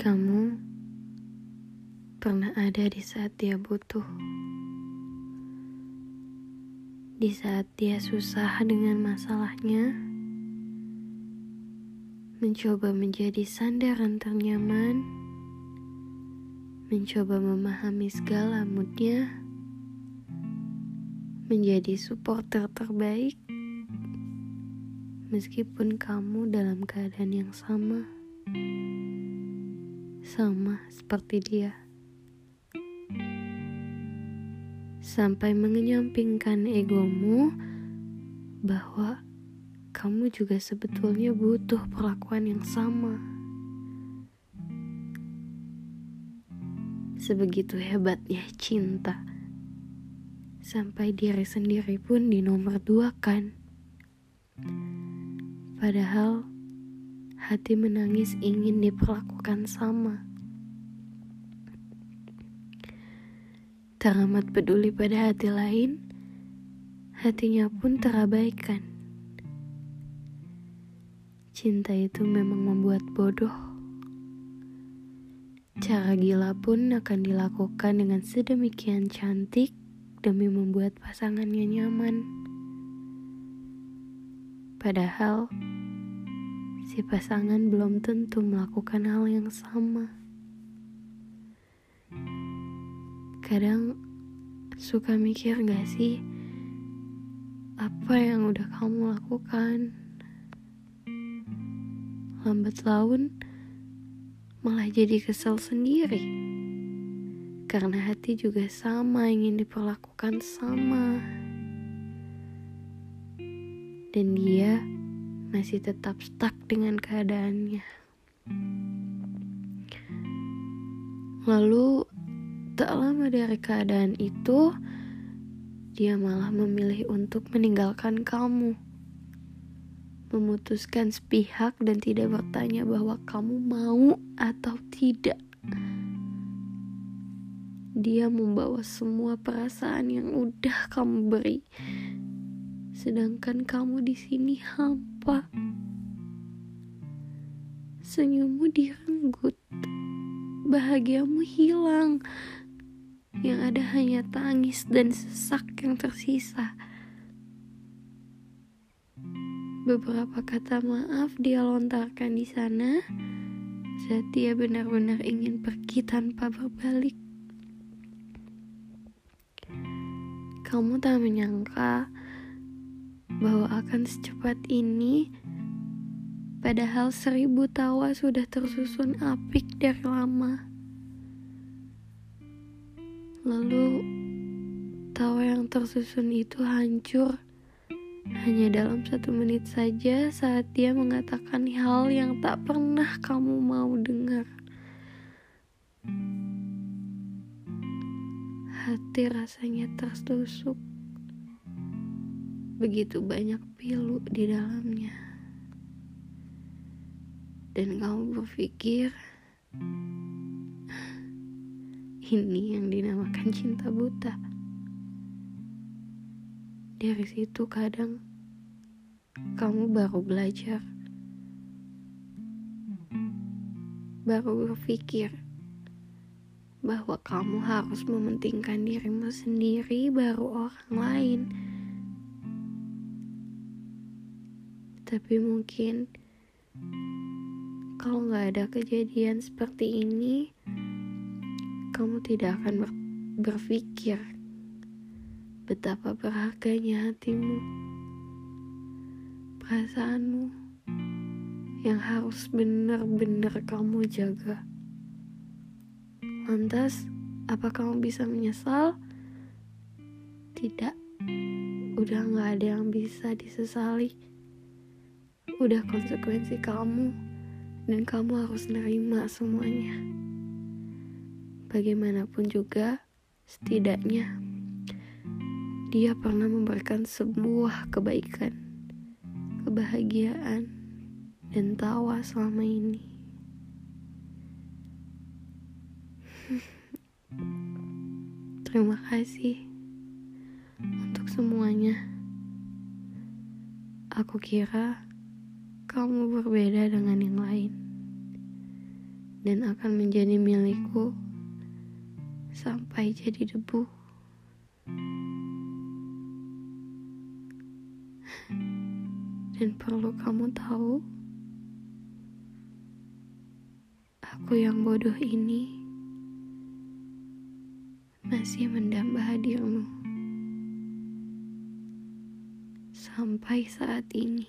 Kamu pernah ada di saat dia butuh, di saat dia susah dengan masalahnya, mencoba menjadi sandaran ternyaman, mencoba memahami segala moodnya, menjadi supporter terbaik, meskipun kamu dalam keadaan yang sama sama seperti dia. Sampai mengenyampingkan egomu bahwa kamu juga sebetulnya butuh perlakuan yang sama. Sebegitu hebatnya cinta. Sampai diri sendiri pun di nomor dua kan. Padahal hati menangis ingin diperlakukan sama. Teramat peduli pada hati lain, hatinya pun terabaikan. Cinta itu memang membuat bodoh. Cara gila pun akan dilakukan dengan sedemikian cantik demi membuat pasangannya nyaman. Padahal si pasangan belum tentu melakukan hal yang sama. Kadang suka mikir gak sih apa yang udah kamu lakukan? Lambat laun malah jadi kesel sendiri. Karena hati juga sama ingin diperlakukan sama. Dan dia masih tetap stuck dengan keadaannya. Lalu Tak lama dari keadaan itu, dia malah memilih untuk meninggalkan kamu. Memutuskan sepihak dan tidak bertanya bahwa kamu mau atau tidak. Dia membawa semua perasaan yang udah kamu beri. Sedangkan kamu di sini hampa. Senyummu direnggut. Bahagiamu hilang yang ada hanya tangis dan sesak yang tersisa. Beberapa kata maaf dia lontarkan di sana saat dia benar-benar ingin pergi tanpa berbalik. Kamu tak menyangka bahwa akan secepat ini, padahal seribu tawa sudah tersusun apik dari lama. Lalu tawa yang tersusun itu hancur hanya dalam satu menit saja saat dia mengatakan hal yang tak pernah kamu mau dengar. Hati rasanya tertusuk. Begitu banyak pilu di dalamnya. Dan kamu berpikir ini yang dinamakan cinta buta. Dari situ kadang kamu baru belajar, baru berpikir bahwa kamu harus mementingkan dirimu sendiri, baru orang lain. Tapi mungkin kalau nggak ada kejadian seperti ini, kamu tidak akan ber berpikir betapa berharganya hatimu, perasaanmu yang harus benar-benar kamu jaga. Lantas, apa kamu bisa menyesal? Tidak, udah gak ada yang bisa disesali. Udah konsekuensi kamu, dan kamu harus nerima semuanya bagaimanapun juga, setidaknya dia pernah memberikan sebuah kebaikan, kebahagiaan, dan tawa selama ini. Terima kasih untuk semuanya. Aku kira kamu berbeda dengan yang lain. dan akan menjadi milikku sampai jadi debu. Dan perlu kamu tahu, aku yang bodoh ini masih mendamba hadirmu sampai saat ini.